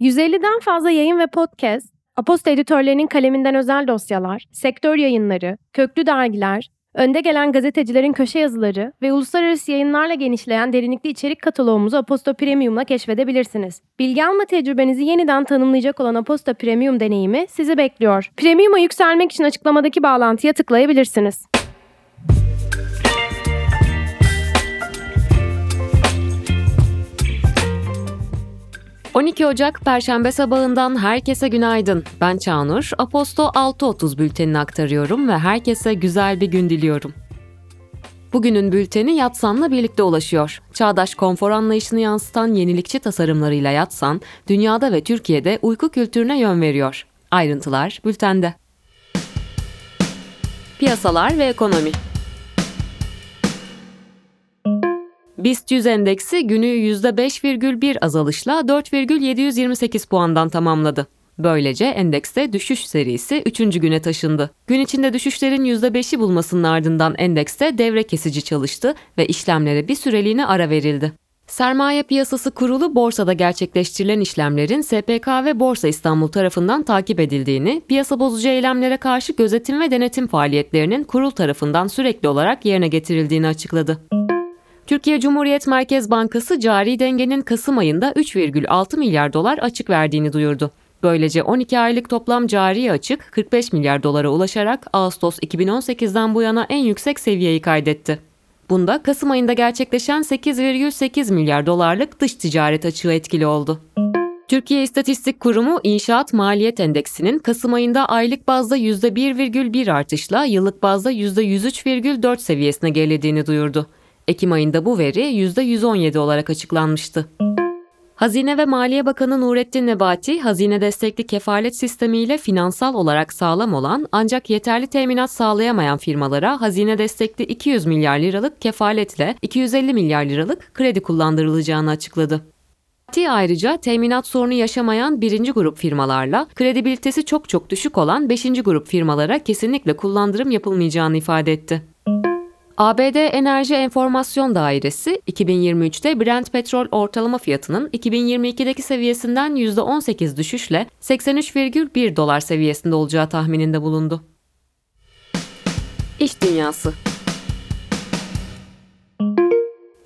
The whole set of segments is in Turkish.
150'den fazla yayın ve podcast, Aposto editörlerinin kaleminden özel dosyalar, sektör yayınları, köklü dergiler, önde gelen gazetecilerin köşe yazıları ve uluslararası yayınlarla genişleyen derinlikli içerik kataloğumuzu Aposto Premium'la keşfedebilirsiniz. Bilgi alma tecrübenizi yeniden tanımlayacak olan Aposto Premium deneyimi sizi bekliyor. Premium'a yükselmek için açıklamadaki bağlantıya tıklayabilirsiniz. 12 Ocak Perşembe sabahından herkese günaydın. Ben Çağnur. Aposto 6.30 bültenini aktarıyorum ve herkese güzel bir gün diliyorum. Bugünün bülteni Yatsan'la birlikte ulaşıyor. Çağdaş konfor anlayışını yansıtan yenilikçi tasarımlarıyla Yatsan, dünyada ve Türkiye'de uyku kültürüne yön veriyor. Ayrıntılar bültende. Piyasalar ve ekonomi BIST 100 endeksi günü %5,1 azalışla 4,728 puandan tamamladı. Böylece endekste düşüş serisi 3. güne taşındı. Gün içinde düşüşlerin %5'i bulmasının ardından endekste devre kesici çalıştı ve işlemlere bir süreliğine ara verildi. Sermaye Piyasası Kurulu borsada gerçekleştirilen işlemlerin SPK ve Borsa İstanbul tarafından takip edildiğini, piyasa bozucu eylemlere karşı gözetim ve denetim faaliyetlerinin kurul tarafından sürekli olarak yerine getirildiğini açıkladı. Türkiye Cumhuriyet Merkez Bankası cari dengenin Kasım ayında 3,6 milyar dolar açık verdiğini duyurdu. Böylece 12 aylık toplam cari açık 45 milyar dolara ulaşarak Ağustos 2018'den bu yana en yüksek seviyeyi kaydetti. Bunda Kasım ayında gerçekleşen 8,8 milyar dolarlık dış ticaret açığı etkili oldu. Türkiye İstatistik Kurumu İnşaat Maliyet Endeksinin Kasım ayında aylık bazda %1,1 artışla yıllık bazda %103,4 seviyesine gerilediğini duyurdu. Ekim ayında bu veri %117 olarak açıklanmıştı. Hazine ve Maliye Bakanı Nurettin Nebati, hazine destekli kefalet sistemiyle finansal olarak sağlam olan ancak yeterli teminat sağlayamayan firmalara hazine destekli 200 milyar liralık kefaletle 250 milyar liralık kredi kullandırılacağını açıkladı. Nebati ayrıca teminat sorunu yaşamayan birinci grup firmalarla kredibilitesi çok çok düşük olan beşinci grup firmalara kesinlikle kullandırım yapılmayacağını ifade etti. ABD Enerji Enformasyon Dairesi 2023'te Brent petrol ortalama fiyatının 2022'deki seviyesinden %18 düşüşle 83,1 dolar seviyesinde olacağı tahmininde bulundu. İş Dünyası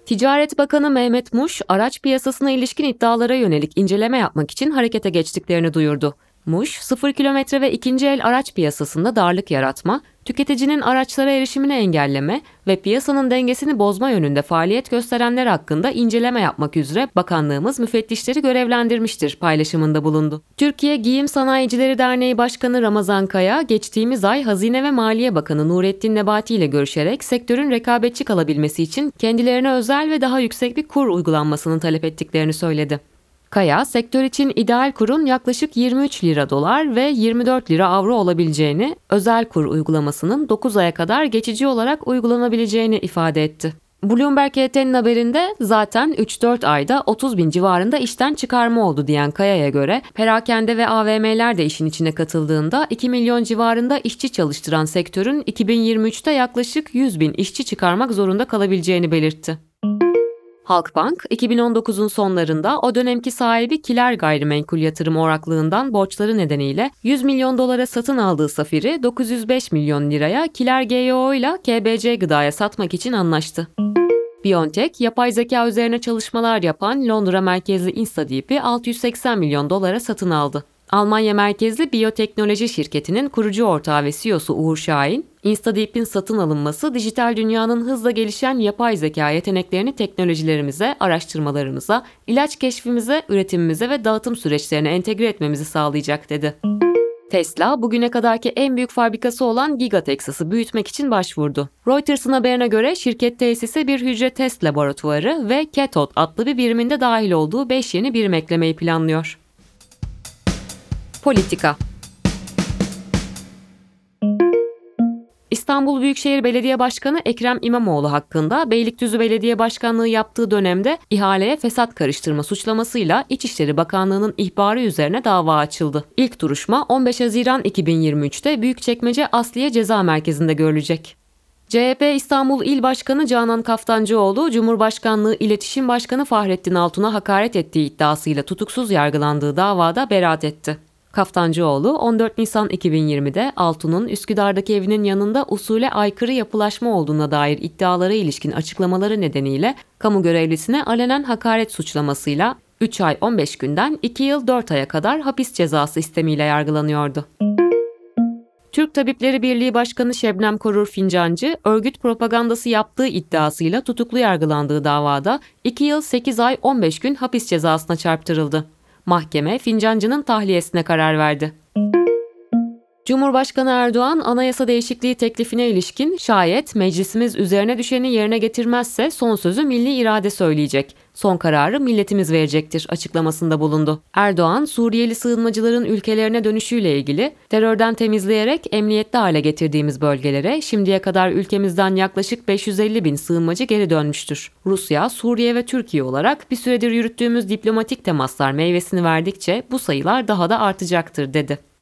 Ticaret Bakanı Mehmet Muş, araç piyasasına ilişkin iddialara yönelik inceleme yapmak için harekete geçtiklerini duyurdu. Muş, sıfır kilometre ve ikinci el araç piyasasında darlık yaratma, tüketicinin araçlara erişimini engelleme ve piyasanın dengesini bozma yönünde faaliyet gösterenler hakkında inceleme yapmak üzere bakanlığımız müfettişleri görevlendirmiştir paylaşımında bulundu. Türkiye Giyim Sanayicileri Derneği Başkanı Ramazan Kaya, geçtiğimiz ay Hazine ve Maliye Bakanı Nurettin Nebati ile görüşerek sektörün rekabetçi kalabilmesi için kendilerine özel ve daha yüksek bir kur uygulanmasını talep ettiklerini söyledi. Kaya, sektör için ideal kurun yaklaşık 23 lira dolar ve 24 lira avro olabileceğini, özel kur uygulamasının 9 aya kadar geçici olarak uygulanabileceğini ifade etti. Bloomberg HT'nin haberinde zaten 3-4 ayda 30 bin civarında işten çıkarma oldu diyen Kaya'ya göre perakende ve AVM'ler de işin içine katıldığında 2 milyon civarında işçi çalıştıran sektörün 2023'te yaklaşık 100 bin işçi çıkarmak zorunda kalabileceğini belirtti. Halkbank, 2019'un sonlarında o dönemki sahibi Kiler Gayrimenkul Yatırım Oraklığından borçları nedeniyle 100 milyon dolara satın aldığı Safir'i 905 milyon liraya Kiler GYO ile KBC Gıda'ya satmak için anlaştı. BioNTech, yapay zeka üzerine çalışmalar yapan Londra merkezli InstaDeep'i 680 milyon dolara satın aldı. Almanya merkezli biyoteknoloji şirketinin kurucu ortağı ve CEO'su Uğur Şahin, InstaDeep'in satın alınması dijital dünyanın hızla gelişen yapay zeka yeteneklerini teknolojilerimize, araştırmalarımıza, ilaç keşfimize, üretimimize ve dağıtım süreçlerine entegre etmemizi sağlayacak dedi. Tesla, bugüne kadarki en büyük fabrikası olan Giga Texas'ı büyütmek için başvurdu. Reuters'ın haberine göre şirket tesise bir hücre test laboratuvarı ve Cathode adlı bir biriminde dahil olduğu 5 yeni birim eklemeyi planlıyor. Politika İstanbul Büyükşehir Belediye Başkanı Ekrem İmamoğlu hakkında Beylikdüzü Belediye Başkanlığı yaptığı dönemde ihaleye fesat karıştırma suçlamasıyla İçişleri Bakanlığı'nın ihbarı üzerine dava açıldı. İlk duruşma 15 Haziran 2023'te Büyükçekmece Asliye Ceza Merkezi'nde görülecek. CHP İstanbul İl Başkanı Canan Kaftancıoğlu, Cumhurbaşkanlığı İletişim Başkanı Fahrettin Altun'a hakaret ettiği iddiasıyla tutuksuz yargılandığı davada beraat etti. Kaftancıoğlu 14 Nisan 2020'de Altun'un Üsküdar'daki evinin yanında usule aykırı yapılaşma olduğuna dair iddialara ilişkin açıklamaları nedeniyle kamu görevlisine alenen hakaret suçlamasıyla 3 ay 15 günden 2 yıl 4 aya kadar hapis cezası istemiyle yargılanıyordu. Türk Tabipleri Birliği Başkanı Şebnem Korur Fincancı, örgüt propagandası yaptığı iddiasıyla tutuklu yargılandığı davada 2 yıl 8 ay 15 gün hapis cezasına çarptırıldı. Mahkeme Fincancı'nın tahliyesine karar verdi. Cumhurbaşkanı Erdoğan anayasa değişikliği teklifine ilişkin şayet meclisimiz üzerine düşeni yerine getirmezse son sözü milli irade söyleyecek. Son kararı milletimiz verecektir açıklamasında bulundu. Erdoğan, Suriyeli sığınmacıların ülkelerine dönüşüyle ilgili terörden temizleyerek emniyetli hale getirdiğimiz bölgelere şimdiye kadar ülkemizden yaklaşık 550 bin sığınmacı geri dönmüştür. Rusya, Suriye ve Türkiye olarak bir süredir yürüttüğümüz diplomatik temaslar meyvesini verdikçe bu sayılar daha da artacaktır dedi.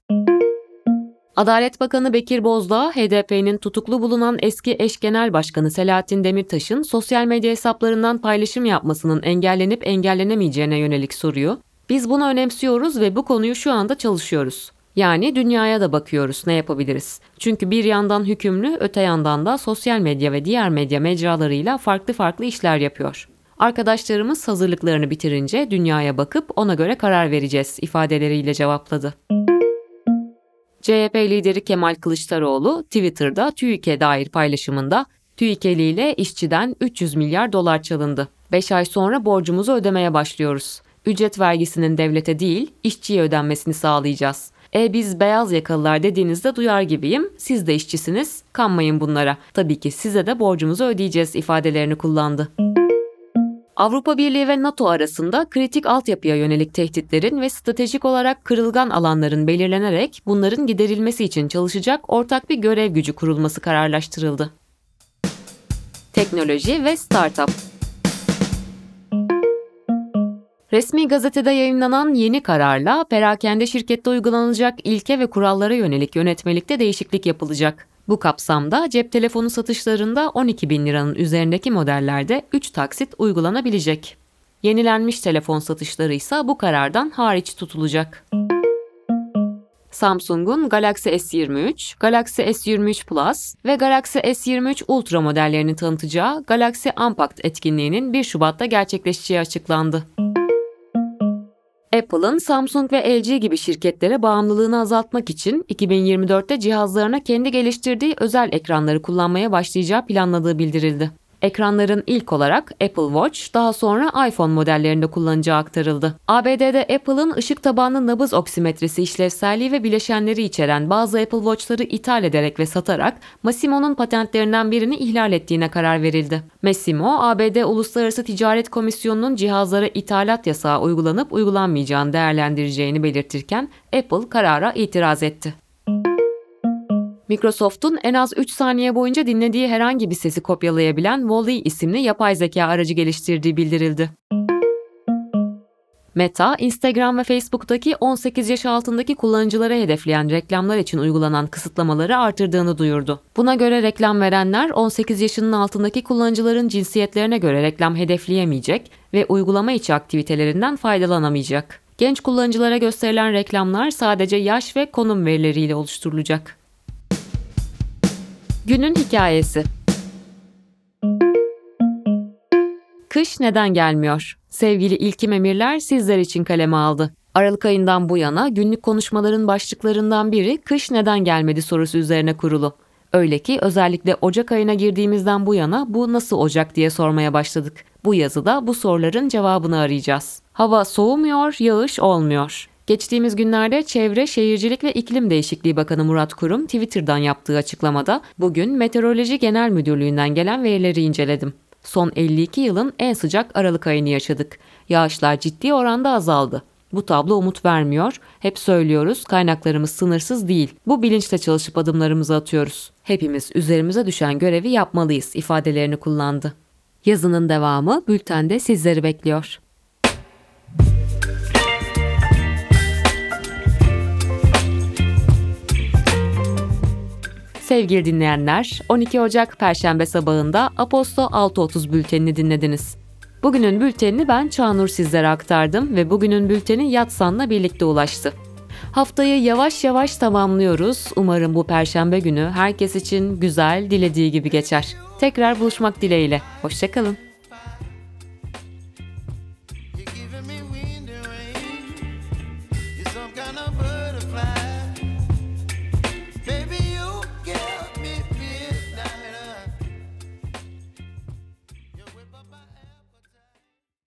Adalet Bakanı Bekir Bozdağ, HDP'nin tutuklu bulunan eski eş genel başkanı Selahattin Demirtaş'ın sosyal medya hesaplarından paylaşım yapmasının engellenip engellenemeyeceğine yönelik soruyu, biz bunu önemsiyoruz ve bu konuyu şu anda çalışıyoruz. Yani dünyaya da bakıyoruz ne yapabiliriz. Çünkü bir yandan hükümlü, öte yandan da sosyal medya ve diğer medya mecralarıyla farklı farklı işler yapıyor. Arkadaşlarımız hazırlıklarını bitirince dünyaya bakıp ona göre karar vereceğiz ifadeleriyle cevapladı. CHP lideri Kemal Kılıçdaroğlu Twitter'da TÜİK'e dair paylaşımında TÜİK'eli ile işçiden 300 milyar dolar çalındı. 5 ay sonra borcumuzu ödemeye başlıyoruz. Ücret vergisinin devlete değil, işçiye ödenmesini sağlayacağız. E biz beyaz yakalılar dediğinizde duyar gibiyim. Siz de işçisiniz. Kanmayın bunlara. Tabii ki size de borcumuzu ödeyeceğiz ifadelerini kullandı. Avrupa Birliği ve NATO arasında kritik altyapıya yönelik tehditlerin ve stratejik olarak kırılgan alanların belirlenerek bunların giderilmesi için çalışacak ortak bir görev gücü kurulması kararlaştırıldı. Teknoloji ve Startup Resmi gazetede yayınlanan yeni kararla perakende şirkette uygulanacak ilke ve kurallara yönelik yönetmelikte değişiklik yapılacak. Bu kapsamda cep telefonu satışlarında 12 bin liranın üzerindeki modellerde 3 taksit uygulanabilecek. Yenilenmiş telefon satışları ise bu karardan hariç tutulacak. Samsung'un Galaxy S23, Galaxy S23 Plus ve Galaxy S23 Ultra modellerini tanıtacağı Galaxy Unpacked etkinliğinin 1 Şubat'ta gerçekleşeceği açıklandı. Apple'ın Samsung ve LG gibi şirketlere bağımlılığını azaltmak için 2024'te cihazlarına kendi geliştirdiği özel ekranları kullanmaya başlayacağı planladığı bildirildi. Ekranların ilk olarak Apple Watch, daha sonra iPhone modellerinde kullanacağı aktarıldı. ABD'de Apple'ın ışık tabanlı nabız oksimetresi işlevselliği ve bileşenleri içeren bazı Apple Watch'ları ithal ederek ve satarak Massimo'nun patentlerinden birini ihlal ettiğine karar verildi. Massimo, ABD Uluslararası Ticaret Komisyonu'nun cihazlara ithalat yasağı uygulanıp uygulanmayacağını değerlendireceğini belirtirken Apple karara itiraz etti. Microsoft'un en az 3 saniye boyunca dinlediği herhangi bir sesi kopyalayabilen Wall-E isimli yapay zeka aracı geliştirdiği bildirildi. Meta, Instagram ve Facebook'taki 18 yaş altındaki kullanıcılara hedefleyen reklamlar için uygulanan kısıtlamaları artırdığını duyurdu. Buna göre reklam verenler 18 yaşının altındaki kullanıcıların cinsiyetlerine göre reklam hedefleyemeyecek ve uygulama içi aktivitelerinden faydalanamayacak. Genç kullanıcılara gösterilen reklamlar sadece yaş ve konum verileriyle oluşturulacak. Günün hikayesi. Kış neden gelmiyor? Sevgili İlkim Emirler sizler için kaleme aldı. Aralık ayından bu yana günlük konuşmaların başlıklarından biri kış neden gelmedi sorusu üzerine kurulu. Öyle ki özellikle Ocak ayına girdiğimizden bu yana bu nasıl Ocak diye sormaya başladık. Bu yazıda bu soruların cevabını arayacağız. Hava soğumuyor, yağış olmuyor. Geçtiğimiz günlerde Çevre, Şehircilik ve İklim Değişikliği Bakanı Murat Kurum Twitter'dan yaptığı açıklamada bugün Meteoroloji Genel Müdürlüğü'nden gelen verileri inceledim. Son 52 yılın en sıcak Aralık ayını yaşadık. Yağışlar ciddi oranda azaldı. Bu tablo umut vermiyor. Hep söylüyoruz kaynaklarımız sınırsız değil. Bu bilinçle çalışıp adımlarımızı atıyoruz. Hepimiz üzerimize düşen görevi yapmalıyız ifadelerini kullandı. Yazının devamı bültende sizleri bekliyor. Sevgili dinleyenler, 12 Ocak Perşembe sabahında Aposto 6.30 bültenini dinlediniz. Bugünün bültenini ben Çağnur sizlere aktardım ve bugünün bülteni Yatsan'la birlikte ulaştı. Haftayı yavaş yavaş tamamlıyoruz. Umarım bu perşembe günü herkes için güzel, dilediği gibi geçer. Tekrar buluşmak dileğiyle. Hoşçakalın.